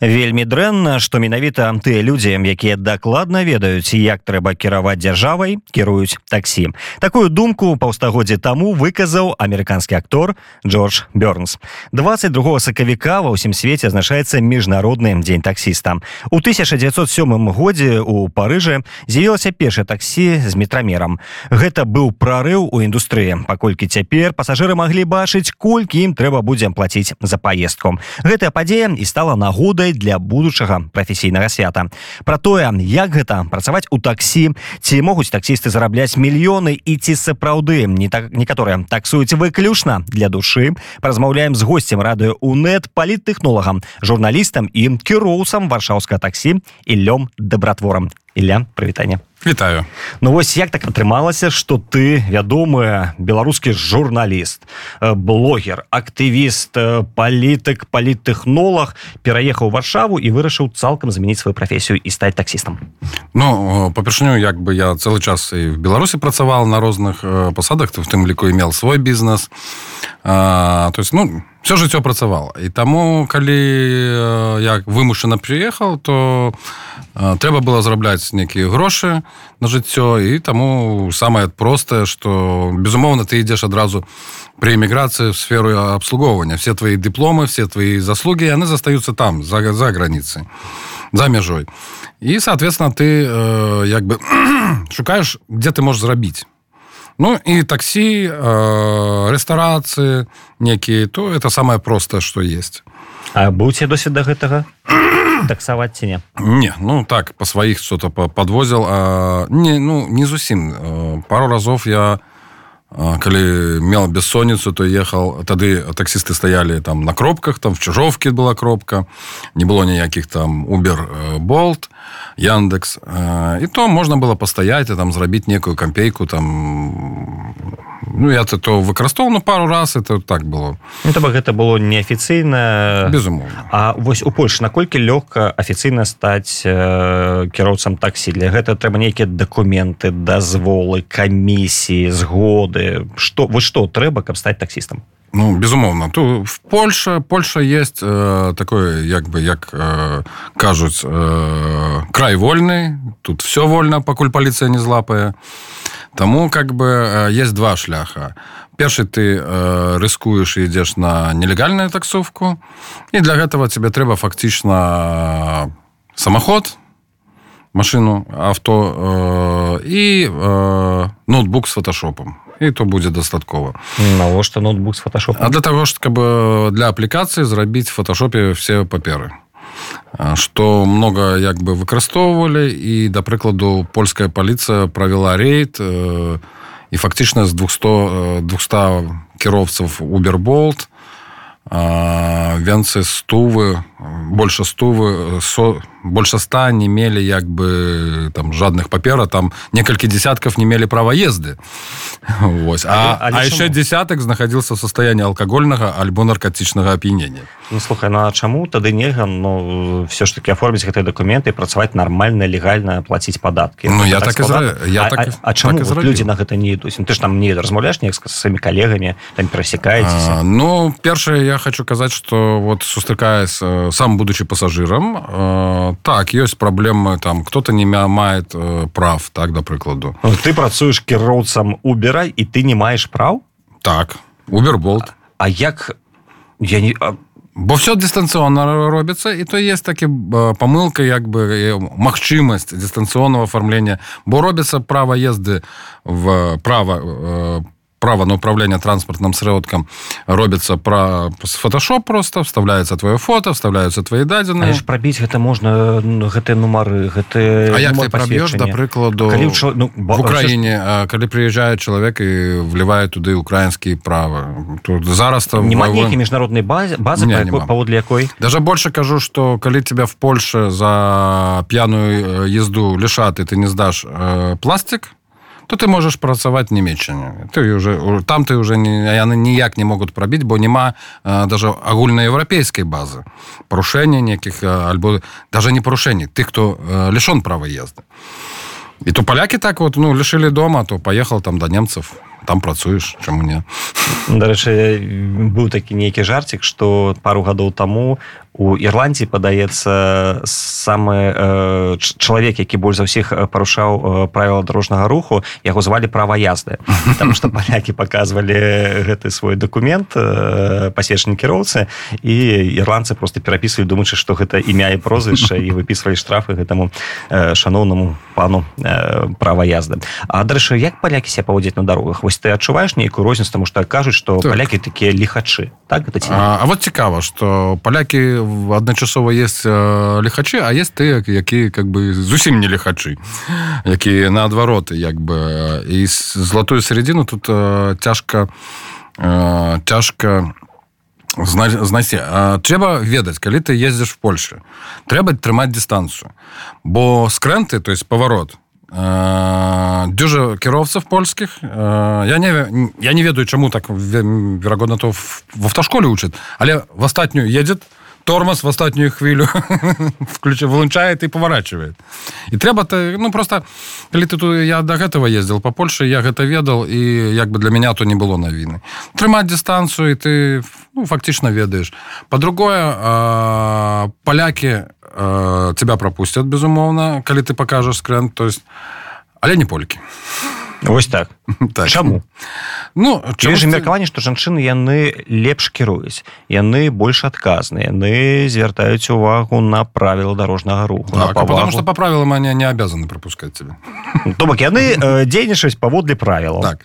вельмі дрэнна што менавіта тыя людзі якія дакладна ведаюць як трэба кіраваць дзяржавай кіруюць таксі. Такую думку паўстагоддзе таму выказаў амерыканскі актор джордж бёрнс 22 сакавіка ва ўсім свеце азначаецца міжнародны дзень таксіста у 1907 годзе у парыжы з'явілася першае таксі з метрамерам. Гэта быў прарыў у індустрыі паколькі цяпер пасажыры маглі бачыць колькі ім трэба будзе плаціць за паездку. Гэтая падзея і стала нагодай нагодай для будучага прафесійнага свята. Про тое як гэта працаваць у таксі ці могуць таксісты зарабляць мільёны і ці сапраўды не так некаторыя таксуюць выключна для душы. Размаўляем з гостцем радыё унет паліттэхнолагам журналістам і кіроўцам варшаўска таксі і лём дабратворам Ілля прывітанне Вітаю. Ну вось як так атрымалася что ты вядомы беларускі журналіст блогер актывіст палітык паліттэхнолог пераехаў варшаву і вырашыў цалкам замяніць сваю прафесію і стаць таксістам Ну па-першню як бы я цэлы час і в беларусі працаваў на розных пасадах ты в тым ліку мел свой бізнес. А, то есть ну все жыццё працавала і таму калі я вымушана приехал то трэба было зарабляць нейкія грошы на жыццё і таму самае простае что безумоўна ты ідзеш адразу при эміграцыі в сферу абслугоўвання все твои дыпломы все твои заслуги яны застаюцца там за за граніцай за мяжой і соответственно ты э, як бы шукаешь где ты можешь зрабіць Ну і таксі э, рэстарацыі некія то это самое простае что есть А будзе досвед да гэтага? Таксаваць ці не? Не ну так по сваіх что-то подвозил а, не ну не зусім. Э, пару разов я калі мел бессонницу то ехал тады таксісты стаялі там на кропках там в чужовке была кропка не было ніякіх там убер болт яндекс і то можна было пастаять там зрабіць некую кампейку там ну я то выкарыстоўваў на пару раз это так было. Ну, то гэта было неафіцыйна безумоўна А вось у Польше наколькі лёгка афіцыйна стаць э, кіроўцам таксі? Для гэта трэба нейкія дакументы дазволы камісіі згоды. Что вось што трэба каб стаць таксістам Ну безумоўна то в Польша Польша есть э, такое як бы як э, кажуць э, край вольны тут все вольно пакуль паліцыя не злапае Таму как бы э, есть два шляха. Першы ты э, рыскуеш і ідзеш на нелегальную таксовку. І для гэтага тебе трэба фактычна самаход машину авто э, і э, ноутбук с фотошопом і то будзе дастаткова навошта ноутбук с фотошоп А для того ж каб для аплікацыі зрабіць фотошопе все паперы что много як бы выкарыстоўвалі і да прыкладу польская паліцыя правила рейд і фактычна з 200 200 кіроўцаў уберболт венцы стувы больше стувы со больше ста не мелі як бы там жадных папера там некалькі десятков не мелі права езды. Вось. а, а, а еще десяток знаходился в состоянии алкогольнага альбо наркотычнага оп'янения ну, слухай ну, чаму тады нельга но все ж таки оформіць гэтыя документы працаваць нормально легально платіць падатки Ну я так, так зра... я а, так, а, а чаму так люди на гэта не ідуць? Ну, ты ж там не размаўляешь не сваімі коллегами там перасекаеце Ну першае я хочу казаць что вот сустракаясь сам будучи пассажирам то так ёсць праблемы там кто-то не мает э, прав так да прыкладу. Ну, ты працуеш кіроўцам убірай і ты не маеш праў? Так уберболт а, а як я не а... бо все дыстанцыённа робіцца і то есть такі памылка як бы магчымасць дыстанцыйнага оформлення бо робіцца права езды в права по право на управление транспортным сродкам робится про фотошоп просто вставляется твое фото вставляются твои дадзены пробить гэта можно гэтые нумары гэты а як ты проб'ешь до прыкладу калі, ну, в украине калі приезжает человек и вливает туды украинские правы тут зараз там нема моего... международной базе базы паводле якой даже больше кажу что калі тебя в Польше за п'яную езду лишаты ты не сдашь э, пластик то ты можаш працаваць немеччане ты уже там ты уже не яны ніяк не могуць прабіць бо няма даже агульнаеўрапейскай базы. Парушэння некіх альбо даже не парушэнні ты хто лишён права езды. І то палякі так вот ну лишили дома то поехал там до немцев там працуеш чаму не дарэчы быў такі нейкі жарцік что пару гадоў таму у ірландці падаецца самы э, чалавек які больш за ўсіх парушаў э, правіла дорожнага руху. Яго звалі праваязды. Там что палякі показывалі гэты свой документ э, пасечні кіроўцы і ірландцы просто перапісвалі думаючы что гэта імя і прозвішча і выпісвалі штрафы гэтаму э, шаноўнаму пану э, праваязды. А дарэчы як палякі себя паводзіць на дарогах? Вось ты адчуваеш нейкую розніцу тому что кажуць что так. палякі такія лихачы так гэта а, а вот цікава что палякі адначасова есть э, лихачы а есть ты які как бы зусім не лихачы якія наадвароты як бы і золотую сярэдзіну тут э, цяжка э, цяжка знайсці трэба ведаць калі ты ездзіш в Польше трэба трымаць дистанцию бо скрэнты то есть поворот дюжа кіроўцаў польскіх я не я не ведаю чаму так верагодна то в автошколе учат але в астатнюю едет тормоз в астатнюю хвілю включ вылучает и поворачивает і трэба ты ну просто калі ты тут я до гэтага ездил по Польше я гэта ведал і як бы для меня то не было навіны трымаць дистанцию і ты ну, фактично ведаешь по-другое поляки тебя пропустят безумоўно калі ты покажешь скрэн то есть але не полькі Вось так. так. Чаму? Ну, чаму... меркаванне, што жанчыны яны лепш кіруюць. Яны больш адказныя. Яны звяртаюць увагу на правіла дарожнага руху. Так, потому что по правилам они не обязаны пропускать тебя. То бок яны э, дзейнічаюць паводле правілаў. Так.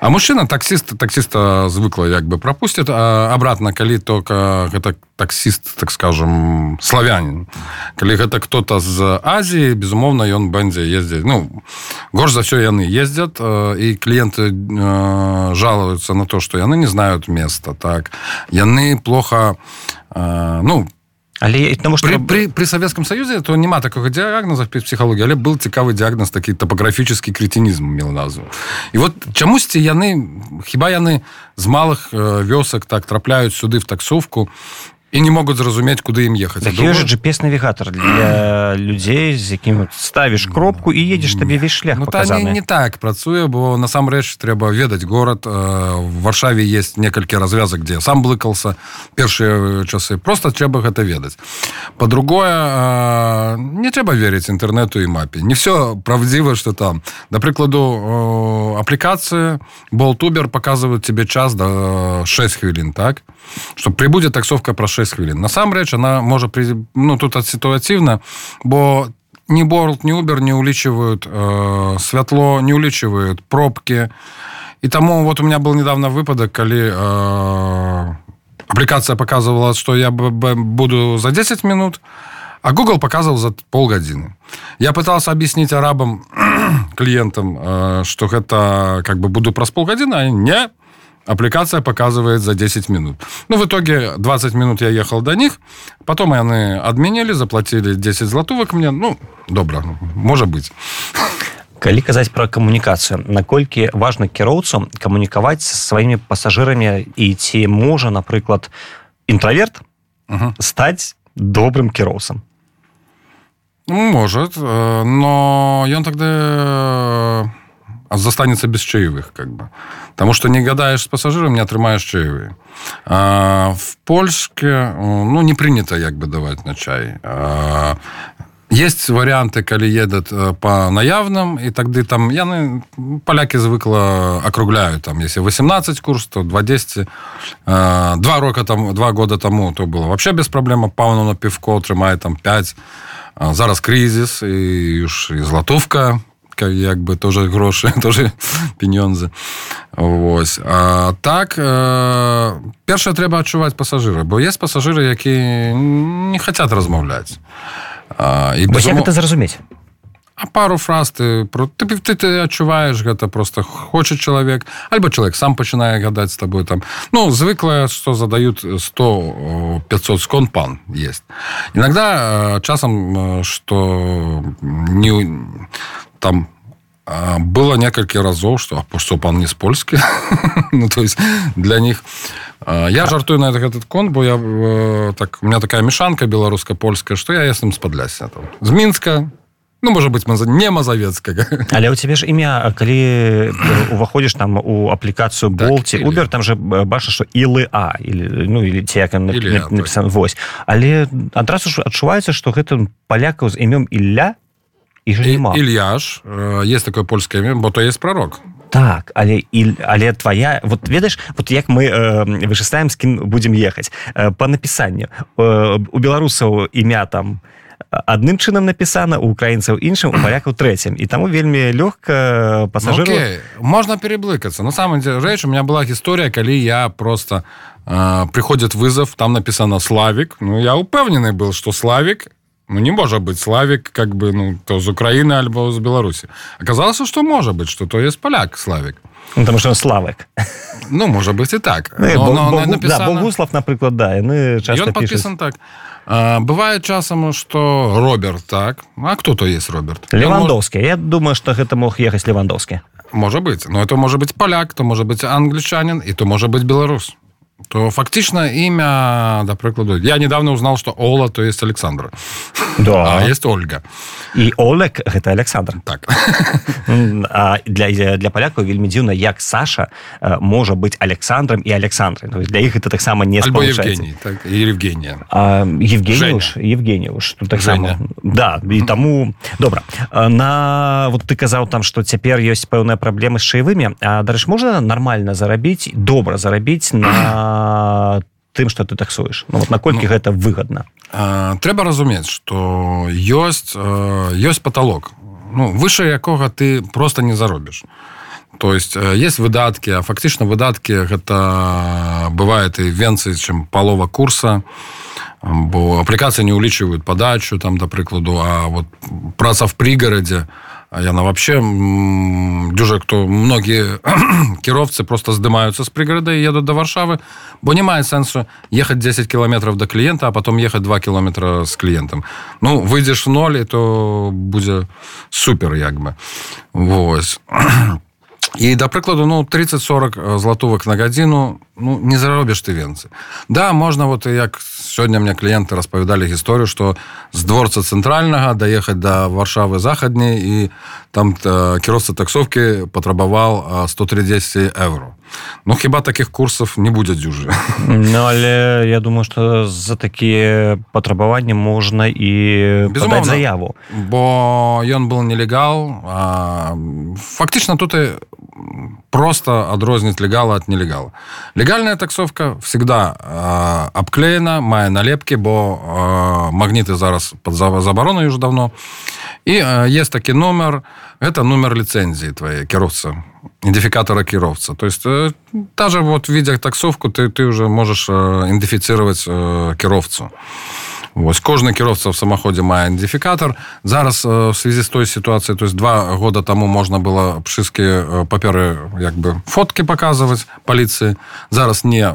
А мужчына таксіст таксіста звыкла як бы пропусцяць обратно калі только гэта таксіст так скажем славянин калі гэта кто-то з Азіі безумоўна ён бэндзе ездзіць ну горш за все яны ездят і кліенты жалуются на то что яны не знают места так. Яны плохо ну але тому что при, при, при советском союзе то няма такого диагноза психологии але был цікавы диагноз такі топографический кретинизм мел назву і вот чамусьці яны хіба яны з малых вёсак так трапляюць сюды в таксовку і не могуць зразумець куды ім ехаць так же GPS-навігатор для людзей з якім ставіш кропку і едзеш табе весь шлях ну, не, не так працуе бо насамрэч трэба ведаць горад в варшаве есть некалькі развязак дзе сам блыкался першыя часы просто трэба гэта ведаць по-другое не трэба верыць інтэрнету і мапе не все правдзіва что там да прыкладу аплікацыі болтубер показывают тебе час до 6 хвілін так что прибудзе таксовка про 6 хвілін насамрэч она можа при ну тут сітуацыйна бо ни борт ни убер не улічваюць э, святло не улічваюць пробки. І таму вот у меня был недавно выпадак калі э, апплікацыя показывала что я буду за 10 минут а google показывал за полгадзіны я пытался объяснить арабам клиентам э, что гэта как бы буду праз полгадзіны не аппликация показывает за 10 минут. Ну, в итоге 20 минут я ехал до них, потом они отменили, заплатили 10 златовок мне. Ну, добро, может быть. калі казаць пра камунікацыю наколькі важна кіроўцам камунікаваць са сваімі пасажырамі і ці можа напрыклад інтраверт угу. стаць добрым кіроўцам ну, может но ён тогда застанется без чаевых как бы. Потому что не гадаешь с пассажиром не атрымаешь чаевые. А, в польшке ну не принято як бы давать на чай. А, есть варианты калі едут по наявным и тогда там яны поляки звыкла округляют там если 18 курс то 210 два рока там два года тому то было вообще без проблема пауну на пивко трымает там 5 зараз кризис и już и златовка як бы тоже грошы тоже пенёнзы Вось а так э, першае трэба адчуваць пасажыры бо есть пасажыры які не хотят размаўляць і безумо... это зразумець а пару фраз ты про ты, ты, ты адчуваеш гэта просто хочет чалавек альбо чалавек сам пачынае гадаць с тобой там. Ну звыклая что задают 100 500 скон пан есть иногда часам что не там было некалькі разоў что что пан не з польскі ну то есть для них я жартую на этот конт бо я так у меня такая мешанка беларуска-польская что я ясным спадляся там з мінска ну можа быть не мазавецкага але у тебе ж імя калі уваходзіш там у аплікацыю болці так, убер там же бача что ілы а или ну или ці як напісан вось. Але адразу ж адчуваецца что гэтым палякаў з імём ілля і Ільяш э, есть такое польское імя бо то есть пророк. Так але і але твоя вот ведаеш вот як мы э, вышыстаем з кім будзем ехаць э, по напісанню э, у беларусаў імя там адным чынам напісана у украінцаў іншым у палякаў трэцім і таму вельмі лёгка пасажыру okay. можна переблыкацца на самом деле рэч у меня была гісторыя калі я просто э, приходит вызов там написано славик ну я упэўнены был что славик Ну, не можа быть славик как бы ну то з Украины альбо з Беларусі оказалось что можа быть что то есть поляк славик. Ну, потому что славик. Ну можа быть и так. Ну, но, но, Богу, написано... да, Богуслав напрыклад да яны подписан так. А, бывает часам что Роберт так. А кто то есть Роберт? Левандовский. Я думаю что гэта мог ехаць левандовский. Может быть. Но это может быть поляк то может быть англічанин и то может быть беларус то фактично имя, до прикладу, я недавно узнал, что Ола, то есть Александра. Да. А есть Ольга. И Олег – это Александр. Так. А для, для поляков вельми дзіўна, як Саша э, может быть Александром и Александрой. То есть для их это так само не Альбо Евгений, так, и Евгения. А, Евгениуш, Евгениуш. Тут так Женя. само. Да, и тому... Добра. На... Вот ты казал там, что теперь есть пэўная проблема с чаевыми. А, дарэч, можно нормально заработать, добро заработать на тым что ты таксуеш. Ну, вот наколькі ну, гэта выгодна э, трэба разумець что ёсць э, ёсць потолок ну выше якога ты просто не заробіш. То есть есть выдатки а фактычна выдатки гэта бывает і венцы чым палова курса бо апплікацыі не улічваюць подачу там да прыкладу а вот праца в прыгарадзе то яна вообще дюжа кто многие кіровцы просто здымаются с пригорода и едут до варшавы бо не мае сэнсу ехать 10 километров до клиента а потом ехать 2 километра с клиентом. Ну выйдешь в ноль и то будзе супер як бы. Вось і да прыкладу ну 30-40 златовак на гадзіну ну не заробіш ты венцы. Да можна вот як сёння мне кліенты распавядалі гісторыю что з дворца цэнтральнага даехаць да варшавы захадняй і там кіроўца таксовкі патрабаваў 130 евро. Ну хіба таких курсов не будзе дзюжы? Ну, але я думаю что за такія патрабаванні можна і заяву. бо ён был нелегал фактычна тут і просто адрозніць легала от нелегала легальная таксовка всегда э, обклеена мае налепки бо э, магниты зараз под забароной уже давно. І э, есть такі номер. Это номер лицензии твоей кіровца идентификатора кіровца то есть э, даже вот видя таксовку ты ты уже можешь э, идентифицировать э, кіровцу и Вось кожны кіроўца в самаходзе мае ідэнтыфікатор зараз в связи з той сітуацыяй то есть два года таму можна было пшыскі паперы як бы фотки показывать паліцыі зараз не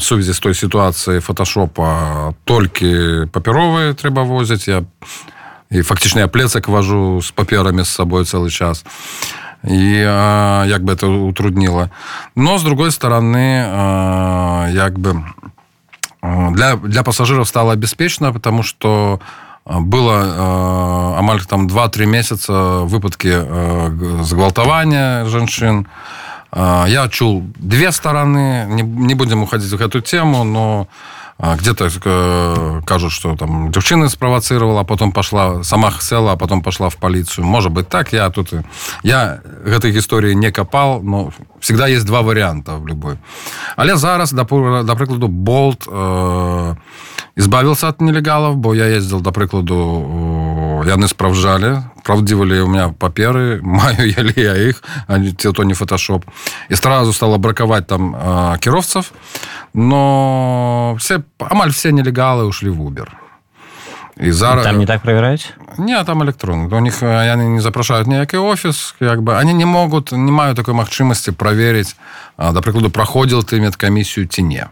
сувязі з той сітуацыі фотошопа толькі папяровыя трэба возіць я і фактычна я плецак важу з паперамі з сабой цэлы час і як бы это утрудніло но с другой стороны як бы для, для пассажиров стало обеспечено, потому что было э, амаль там 2-3 месяца выпадки э, згвалтавання жанчын. Э, я чул две стороны, не, не будем уходить в эту тему, но где-то э, кажут, что там девчина спровоцировала, а потом пошла, сама села, а потом пошла в полицию. Может быть так, я тут... Я этой истории не копал, но всегда есть два варианта в любой. Але зараз, до, прикладу, Болт э, избавился от нелегалов, бо я ездил, до прикладу, яны справжали, правдивали у меня паперы, маю я ли я их, а то не фотошоп. И сразу стало браковать там э, кировцев, но все, амаль все нелегалы ушли в Uber. І зараз там не так проверяюць не там электрон у них яны не запрашаюць ніякі офіс як бы. Они не могут не маю такой магчымасці проверить да прыкладу праходзіл ты медкамісію ці не.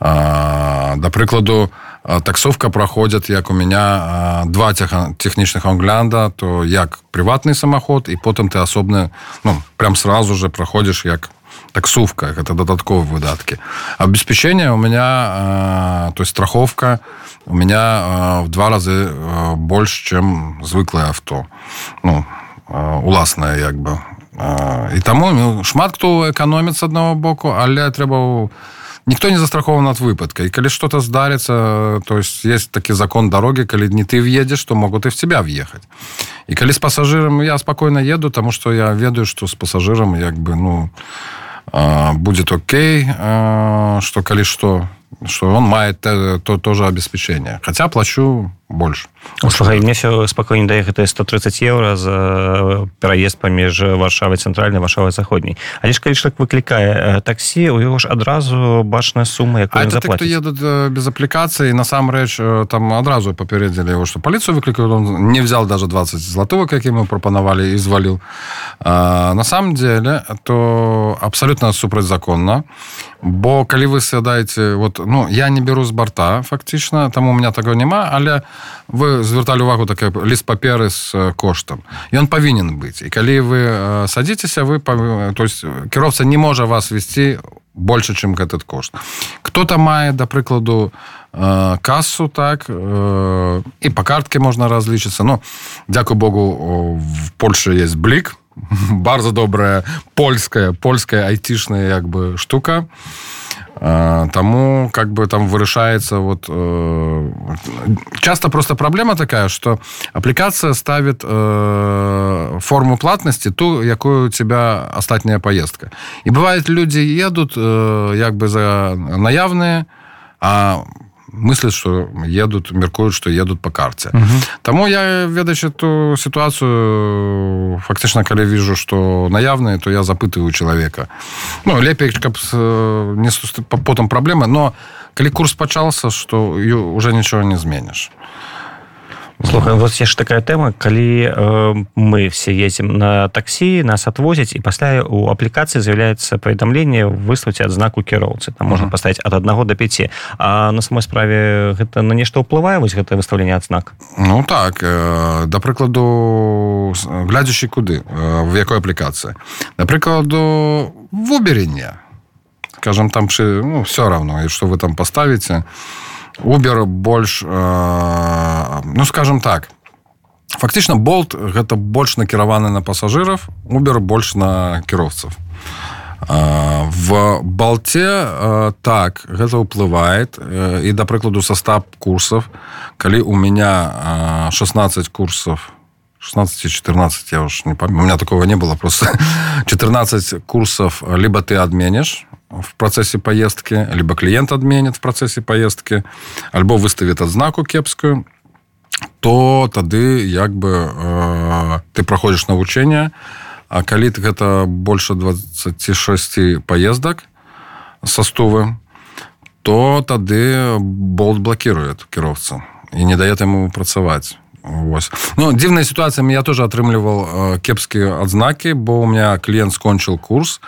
Да прыкладу таксовка проходит як у меня два технічных оглянда то як приватный самоход і потым ты асобны ну прям сразу же проходишь як таксовка это дадатковые выдатки обеспечение у меня то есть страховка у меня в два разы больше чем звыклое авто ну уласная як бы і таму ну, шмат хто эканоміць з аднаго боку але трэба у никто не застрахован от выпадка. И коли что-то сдарится, то есть есть таки закон дороги, коли не ты въедешь, то могут и в тебя въехать. И коли с пассажиром я спокойно еду, потому что я ведаю, что с пассажиром как бы, ну, будет окей, что коли что, что он мает то, тоже обеспечение. Хотя плачу больше. Слухай, мне все спокойно дае гэта 130 еўра за э, пераезд паміж варшавай цэнтральнай варшавай заходняй але ж калі так выклікае э, таксі у яго ж адразу бачная сума якую едут э, без аплікацыі насамрэч там адразу папярэдзілі его что паліцыю выклікаю он не взял даже 20 златовак які мы прапанавалі і зваліў на самом деле то абсолютно супрацьзаконна бо калі вы сядаеце вот ну я не беру з барта фактычна там у меня такого няма але вы звярталі увагу такая ліст паперы з коштам ён павінен быць і калі вы садзіцеся вы то есть кіроўца не можа вас весці больше чым этот кошт. Кто-то мае да прыкладу кассу так і по картке можна разлічыцца но дзякую богу в польше есть блік bardzo добрая польская польская айцішная як бы штука Таму как бы там вырашаецца вот э, часто просто проблема такая что аппликация ставит э, форму платности ту якую у тебя астатняя поездка. І бывает люди едут э, як бы за наявные а мыслят что едут меркуют что едут по карте. Угу. Таму я ведаючи эту ситуацию фактычна калі вижу что наявные то я запытываю человека. Ну лепей каб не потом проблемы но калі курс пачался что уже ничего не зменишь Слухай, вот яшчэ такая тэма калі э, мы все едем на таксі нас отвозяць і пасля у аплікацыі з'яўляецца паведамленне выслаць адзнаку кіроўцы там можна паставіць ад аднаго до 5 а на самой справе гэта на нешта ўплывае вось гэта выставленне адзнак Ну так э, да прыкладу глядзячы куды э, в якой аплікацыі да прыкладу в уберенне скажем там ну, все равно і что вы там поставіце то Uber больш э, ну скажем так фактычна болт гэта больш накіраваны на пасажыраў Uber больш на кіроўцаў э, в балте э, так гэта ўплывает і да прыкладу состав курсов. Калі у меня 16 курсов 16-14 я уж не помню у меня такого не было просто 14 курсов либо ты отменишь в процессе поездки, либо клиент отменит в процессе поездки, альбо выставит адзнаку кепскую, то тады як бы э, ты проходишь навучэнне А калі гэта больше 26 поездак со стувы то тады болт блокирует кіроўца і не дает ему працаваць. Вось. Ну, дзіўная ситуация я тоже атрымліваў э, кепскія адзнакі бо у меня клиент скончыў курс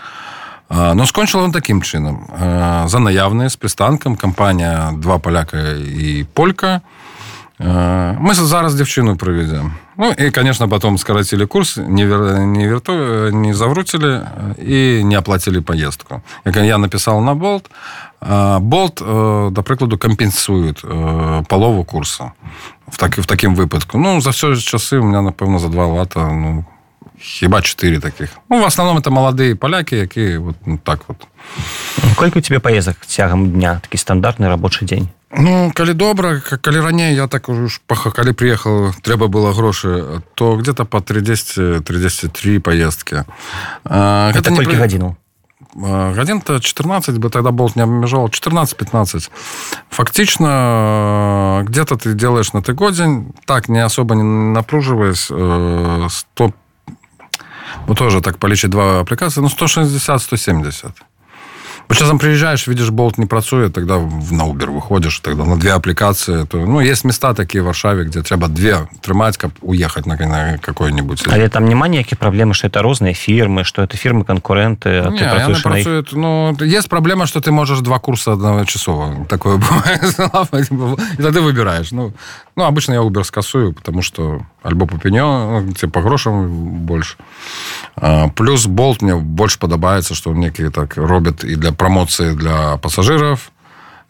но скончыла он таким чынам. За наявныя з прыстанкам кампанія два паляка і полька мы зараз дзяўчыну прывядзем Ну і конечно потом скарацілі курс не вер... не верту не завруцілі і не аплацілі поездку. Як я написал на болт. Болт да прыкладу кампенсует палову курса в так в таким выпадку. Ну за все часы у меня напэўна за два лата ну хіба 4 таких. Ну, в основном это маладыя паляки якія вот ну, так вот. Колькі у тебе поездок цягам дня? Такі стандартны рабочий день Ну калі добра калі раней я так уж паха калі приехал трэба было грошы то где-то по 30 33 поездки. Это не при... гадзіну гадзін-то 14 бы тогда болт не абмяжал 14-15 фактично где-то ты делаешь на ты годзень так не особо не напруживаясь 100 ну, тоже так полічыць два аплікацыі ну 160 170 Вот часам приезжаешь, видишь, болт не працуе, тогда на Uber выходишь, тогда на две аппликации. То, ну, есть места такие в Варшаве, где треба две трымать, как уехать на, на какой-нибудь. Але там няма ніякіх праблемы, что это розныя фірмы, что это фірмы канкурэнты, не, яны працуюць, ну, есть проблема, что ты можешь два курса одночасова. Такое бывает. И тогда выбираешь. Ну, ну, обычно я Uber скасую, потому что альбо по пенё, ну, по грошам больше. А, плюс болт мне больше подобается, что некие так робят и для промоции для пассажиров,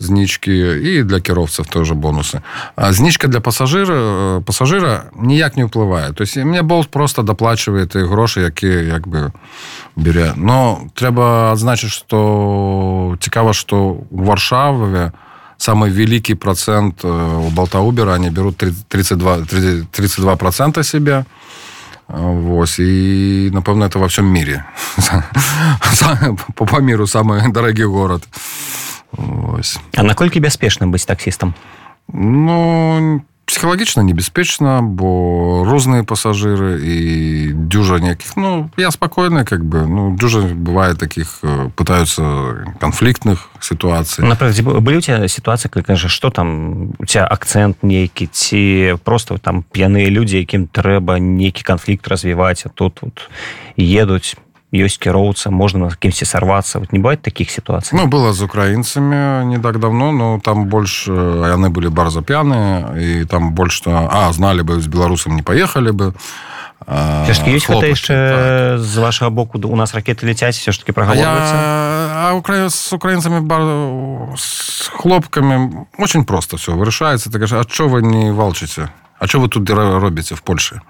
знічки і для кіроўцаў тоже бонусы. А знічка для пассажира э, пассажира ніяк не ўплывае то есть мне болт просто доплачивае ты грошы якія як бы бере но трэба адзначыць что цікава что у варшаве самый вялікі процент у балтаубера они берут 32 32 процента себя Вось і напэўна это во всем мире. По миру самый дарагі город. Ось. А наколькі бяспечна быць таксістам Ну психхалагічна небяспечна бо розныя пасажыры і дюжа некіх ну я спакойны как бы ну дюжа бывае таких э, пытаются канфліктных сітуацый направдзе былі у тебя сітуацыя кажа что там у тебя акцент нейкі ці просто там п'яныя людзі якім трэба нейкі канфлікт развіваць а тут вот едуць ёсць кіроўца можна на кімсьці сарвацца вот не бывает таких ситуаций? Ну было з украінцамі не так давно но там больш яны былі барза п'яныя і там больш что а знали бы з беларусам не поехали бы. Ёсць гэта яшчэ так. з вашага боку? У нас ракеты ляцяць все ж таки прагаворвацца а укра с украінцамі бар... с хлопкамі очень просто все вырашаецца так а что вы не валчыце а что вы тут робіце в польше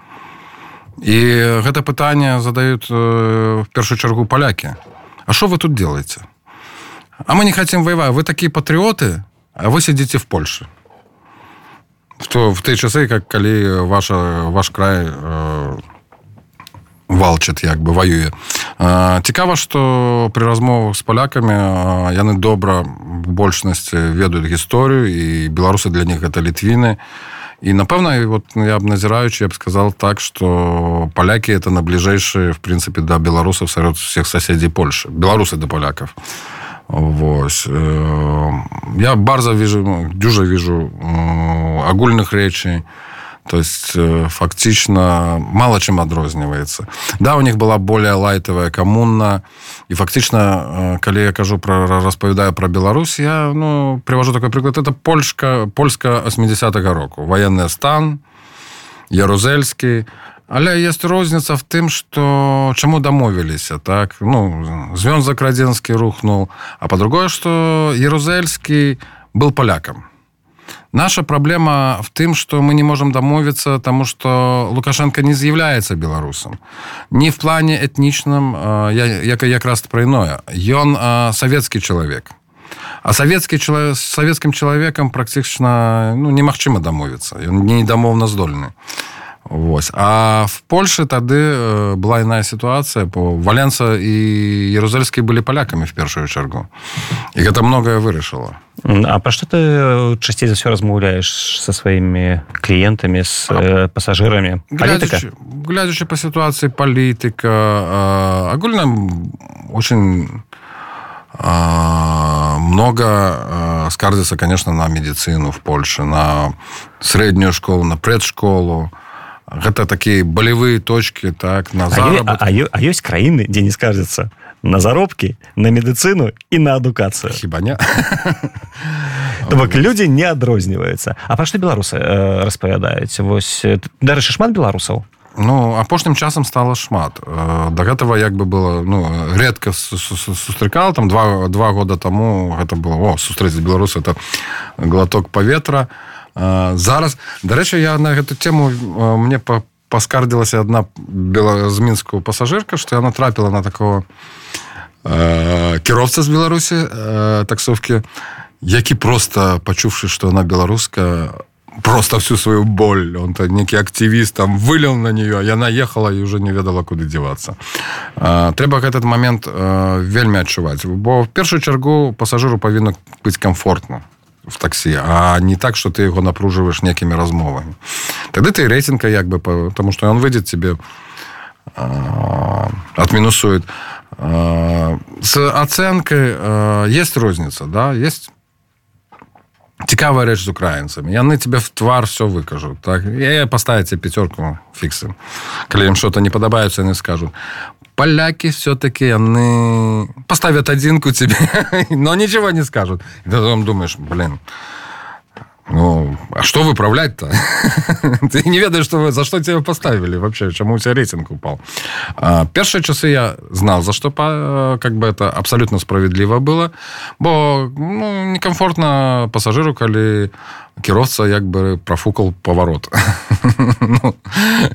і гэта пытанне задаюць в першую чаргу палякі. А что вы тут делаете а мы не хотим воевать вы такие патриоты а вы сидите в Польше. Что в той часы как калі ваша ваш край э, валчыт як бы воюе цікава что при размовах с палякамі яны добра в большнасці ведаюць гісторыю і беларусы для них это літвіны. і і напэўна вот я б назіраючы я б сказал так что палякі это на бліжэйшие в прынцыпе да беларусаў сярод всех соседзей польши. Беларусы да поляков. Вось я барза вижу дюжа вижу агульных рэчай То есть э, фактично мало чем адрозніваецца. Да, у них была более лайтовая коммуна. И фактично, э, калі я кажу про распавядаю про Беларусь, я ну, привожу такой прыклад. Это польшка, польска 80-го року. Военный стан, Ярузельскі. Але есть розніца в тым, што чаму дамовіліся так ну звёнзак радзенскі рухнул, а па-другое, што Ярузельскі был палякам. Наша проблема в тым, что мы не можем домовиться, тому что Лукашенко не з'яўляецца беларусам. Не в плане этнічным, як, як раз про иное. Ён савецкі чалавек. А савецкі савецкім чалавекам практычна ну, немагчыма дамовіцца. Ён не дамоўна здольны. Вось. А в Польше тады э, была іная сітуацыя по валенца і ерузальскі былі палякамі в першую чаргу і гэта многое вырашыла А пра што ты часцей за ўсё размаўляеш со сваімі кліентамі з э, пасажырамі глядзячы по сітуацыі палітыка агульна очень много скардзіцца конечно на медицину в Польше на среднюю школу на предшколу гэта такія болевые точки так на а, а, а ёсць краіны дзе не скажется на заробкі на медыцыну і на адукацыю хіба не. То бок людзі не адрозніваюцца А пра што беларусы э, распавядаюць вось дарэчы шмат беларусаў Ну апошнім часам стало шмат. Да гэтага як бы было ну редко сустракал там два два года тому гэта было сустрэць беларусы это глоток паветра. а зараз дарэчы я на гэту тему мне па паскардзілася одна з мінскую пасажырка што яна трапіла на такого э, кіроўца з беларусі э, таксовкі які просто пачуўшы што она беларуска просто всю сваю боль он то некі актывіст там вылел на нее яна ехала і уже не ведала куды дзівацца трэба этот момент э, вельмі адчуваць бо в першую чаргу пасажыру павінна быць комфортно в такси а не так что ты его напруживаешь некими размовами тогда ты рейтинга як бы потому что он выйдет тебе отминусует С оценкой есть розница, да, есть цікавая рэч з украінцамі яны тебе в твар все выкажу так? Я поставіце пятерку фіксы калі ім что-то не падабаецца яны скажут поляки все-таки яны поставят адзінку тебе но ничего не скажут. Потом думаешь блин ну, а что выправлять-то? Ты не ведаешь, что вы, за что тебя поставили вообще, чему у тебя рейтинг упал. А, первые часы я знал, за что как бы это абсолютно справедливо было, бо ну, некомфортно пассажиру, коли кіроўца як бы профукал поворот ну,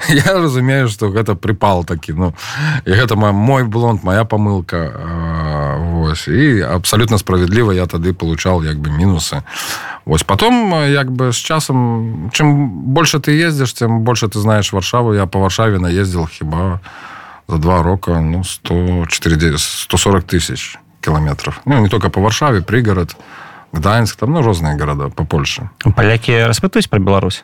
я разумею что гэта припал такі ну і гэта мой блонд моя помылка Вось і абсолютно справедліва я тады получал як бы мінусы Вось потом як бы с часам чым больше ты ездишь тем больше ты знаешь варшаву я по варшаве наездил хіба за два рока ну 104 140 тысяч километров ну не только по варшаве пригород гданьск там ну розныя города по польше паляки распытаюць про Беларусь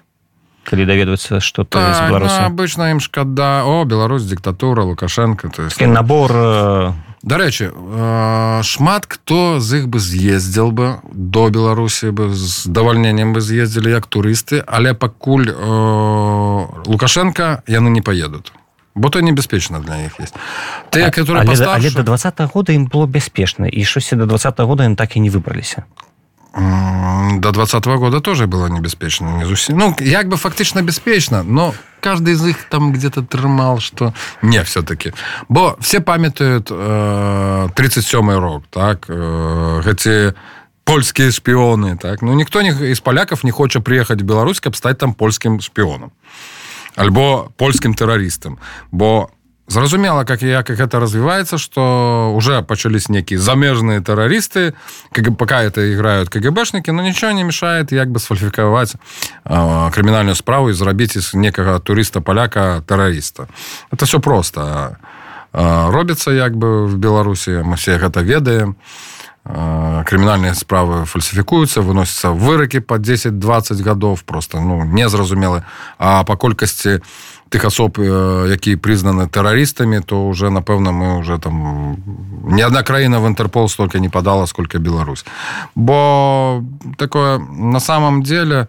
калі даведвацца что то так, ну, обычно ім шкада о Беларусь диктатура лукашенко то есть набор э, дарэчы э, шмат кто з іх бы з'ездзіл бы до беларусі бы з давальненнем бы з'ездзілі як турысты але пакуль э, лукашенко яны не поедут бо то небяспечна для іх есть ты которые але, але до два -го года ім было бяспечна і щось до два -го года так і не выбраліся до двадцатого года тоже было небяспечна не зусім ну як бы фактычна бяспечна но каждый из их там где-то трымал что не все-таки бо все памятают э, 37 рок так э, гэти польские шпионы так. Ну никто не из поляков не хочет приехать в Беларусь каб стать там польским шпионом. Альбо польским террористам бо зразумела как як как это развивается что уже пачались некие замежные террористы как пока это играют кгбшники но ничего не мешает як бы сфальфиковать э, криминальную справу и зрабіць из некага туриста поляка террориста это все просто э, робится як бы в беларуси мы все гэта ведаем. Э, криминальные справы фальсифікуются выносятся выроки по 10-20 годов просто ну незразумелы. А по колькасці у тых асоб якія прызнаны тэрарыстамі то уже напэўна мы уже там ни одна краіна в интерпол столько не падала сколько Беларусь бо такое на самом деле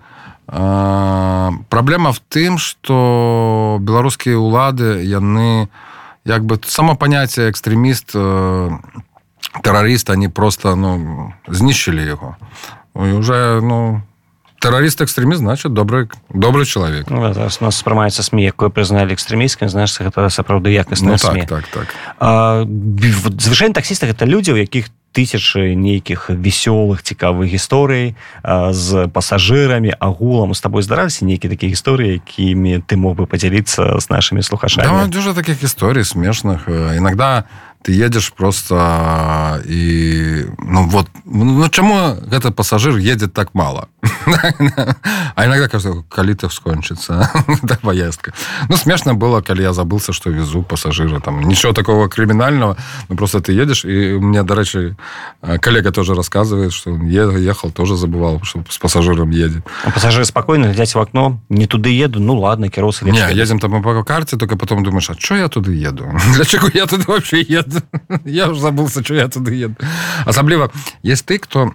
э, праблема в тым что беларускія улады яны як бы само понятие экстрэміст э, тэрарыст они просто ну знішчылі яго уже ну террорист экстремист значит добрый добрый человек. Ну, нас спрымаецца сми якое прызналі экстрэміскай знаешь гэта сапраўды якасна ну, так, так, так. звычайно таксістах это людзі у якіх тысячи нейкіх вясёлых цікавых гісторый з пасажырамі агулам с тобой здараліся нейкія такія гісторыі якімі ты мог бы подзяліцца з нашими слухашамі да, дужа таких гісторый смешных иногда ты едешь просто і ну вот ну чаму гэта пассажир едет так мало? А иногда кажется калі ты скончыцца да, поездка. Ну смешно было калі я забылся что везу пассажира там ничего такого криминального. Ну просто ты едешь и мне дарэчы коллега тоже рассказывает что ехал тоже забывал что с пассажиром едет. А пассажиры спокойно глядясь в окно. Не туды еду ну ладно кирос не едем там по карте только потом думаешь а что я туды еду? Для чего я туда вообще еду я уже забылся, что я туда еду. Особливо, есть ты, кто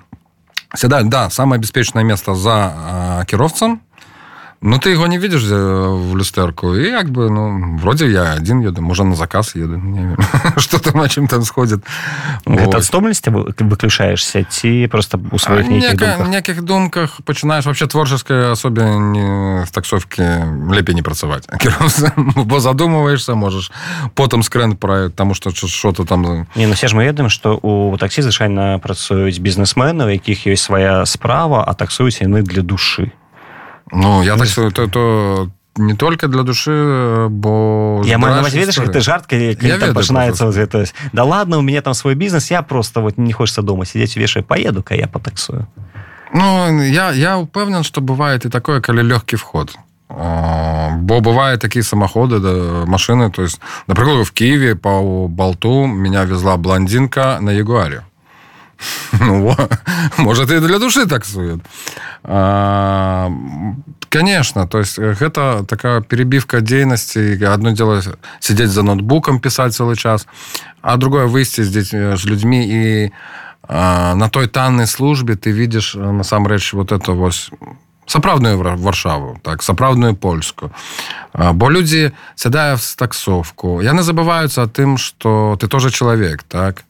седает, да, самое беспечное место за э, кіровцем, Ну, ты его не видишь в люстерку. И как бы, ну, вроде я один еду, может, на заказ еду. Что там, на чем там сходит. Это от стомленности выключаешься, ти просто у своих а, неких думках? В неких думках починаешь вообще творческой особенно с таксовки лепей не працевать. Бо задумываешься, можешь потом скрен про тому, что что-то там... Не, ну все же мы ведаем, что у такси звычайно працуюць бизнесмены, у якіх есть своя справа, а таксуюць яны для души. Ну я так то, то не только для души бо я ведаешь это жарт пачынаецца вот это да ладно у меня там свой бизнес я просто вот не хочется дома сидеть вешаю поеду-ка я потаксую ну я я упэўнен что бывает и такое калі легкий вход. Бо бывае такие самоходы да, машины то есть напрыклад в киеве по болту меня везла блондинка на ягуаре ну, может и для души таксует а, конечно то есть это такая перебивка дзейнасці одно дело сидеть за ноутбуком писать целый час а другое выйсці здесь с людьми и а, на той танной службе ты видишь насамрэч вот это вось сапраўдную варшаву так сапраўдную польску бо людзі сядае в таксовку яны забываюцца тым что ты тоже чалавек так?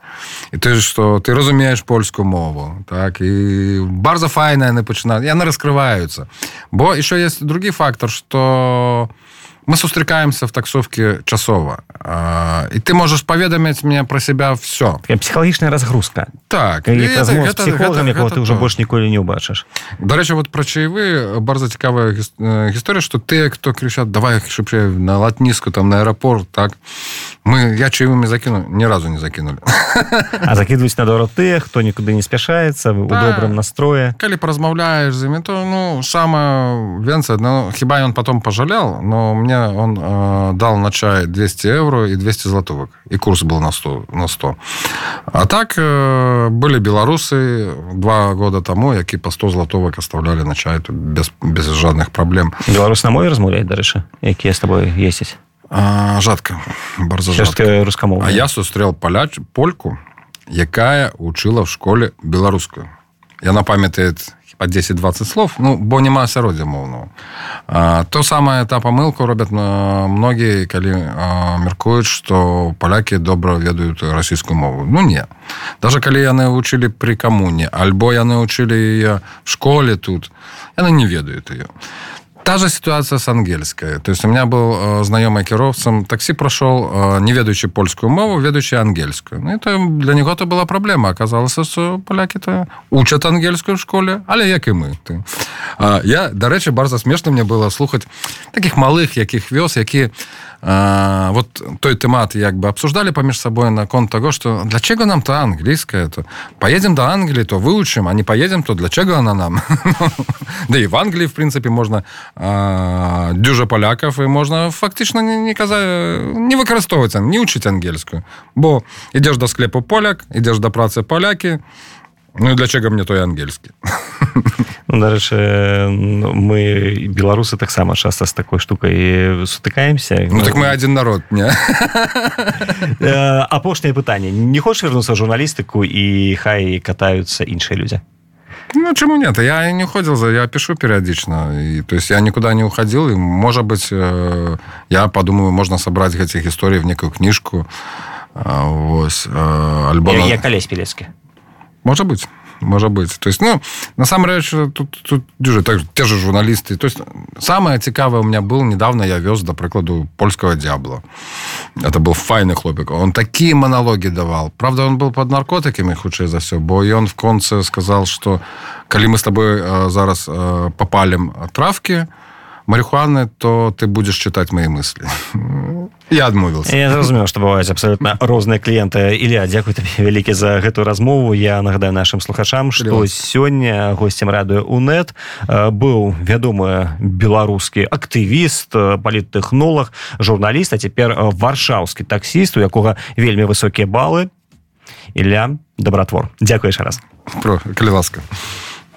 І ты что ты разумееш польскую мову так? І барза файная яны пачынаюць яны раскрываюцца. Бо еще есть другі фактор что мы сустракаемся в таксовке часова. І ты можешь паведаміць мне про себя все психхалагічная разгрузка так психологам якого ты уже больш ніколі не убачыш дарэча вот про чаевы барза цікавая гісторыя что ты кто крычат давай шыпчэй на латніску там на аэропорт так мы я чаевымі закіну ни разу не закінули а закидываюць на дору ты хто нікуды не спяшаецца у да. добрым настрое калі паразмаўляешь за то ну самое венца ну хіба ён потом пожалял но мне он э, дал на чай 200 евро и 200 златовок. И курс был на 100. На 100. А так э, были белорусы два года тому, які по 100 златовок оставляли на чай без, без жадных проблем. Белорус на мой размовляет, дарэча, якія с тобой? А, жадка. Барза рускамоўная. А я сустрел поляч, польку, якая учила в школе беларускую. Яна памятает по 10-20 слов ну бо няма асяроддзя моўного то самае та памылку робят многія калі мяркуюць что палякі добра ведаюць расійскую мову ну не даже калі яны вучылі при камуне альбо яны учылі яе в школе тут яны не ведаюць ее та же ситуация с ангельской. То есть у меня был э, знаёмый кіроўцам такси прошел э, не ведаючи польскую мову ведаючи ангельскую. Ну, это для него то была проблема. Оказалось что поляки то учат ангельскую в школе але як и мы. Ты я дарэчы барза смешно мне было слухать таких малых якіх вёс які а, вот той тэмат як бы обсуждали паміж собой на конт того что для чего нам то английская то? Поедем до англии то выучим а не поедем то для чего она нам? Да и в англии в принципе можно дюжа паляков і можна фактычна не, не каза не выкарыстоўваць не учыць ангельскую. Бо ідзеш да склепу поляк ідзеш да працы палякі Ну для чего мне той ангельскі ну, дарэчы мы беларусы таксама часто з такой штукай сутыкаемся ну, так мы один народ не апошняе пытанне не хочешь вернуцца журналістыку і хай катаюцца іншыя людзі Ну, чему нет? Я не уходил за... Я пишу периодично. И, то есть я никуда не уходил. И, может быть, э, я подумаю, можно собрать этих историй в некую книжку. Э, вот. Э, альбом... Я, я колесь Пелецкий. Может быть. можа быть. То есть ну на самом рэч тут тут дюжа так те же журналисты. То есть самое цікавое у меня был недавно я вез до прыкладу польского дьябла это был файный хлопик. Он такие монологи давал. Правда он был под наркотиками хутчэй за все бо ён в конце сказал что калі мы с тобой э, зараз э, попалим травки то марихуаны то ты будешь читать мои мысли. Я адмовился я зразумеў что бываюць абсолютно розныя кліенты. Илья дзякуй табе вялікі за гэтую размову. Я нагадаю нашим слухачам что сёння гостцем радыё унет быў вядомы беларускі актывіст паліттэхнолог журналіст а цяпер варшаўскі таксіст у якога вельмі высокія балы. Илья добратвор дзякуеш раз. Про калі ласка. а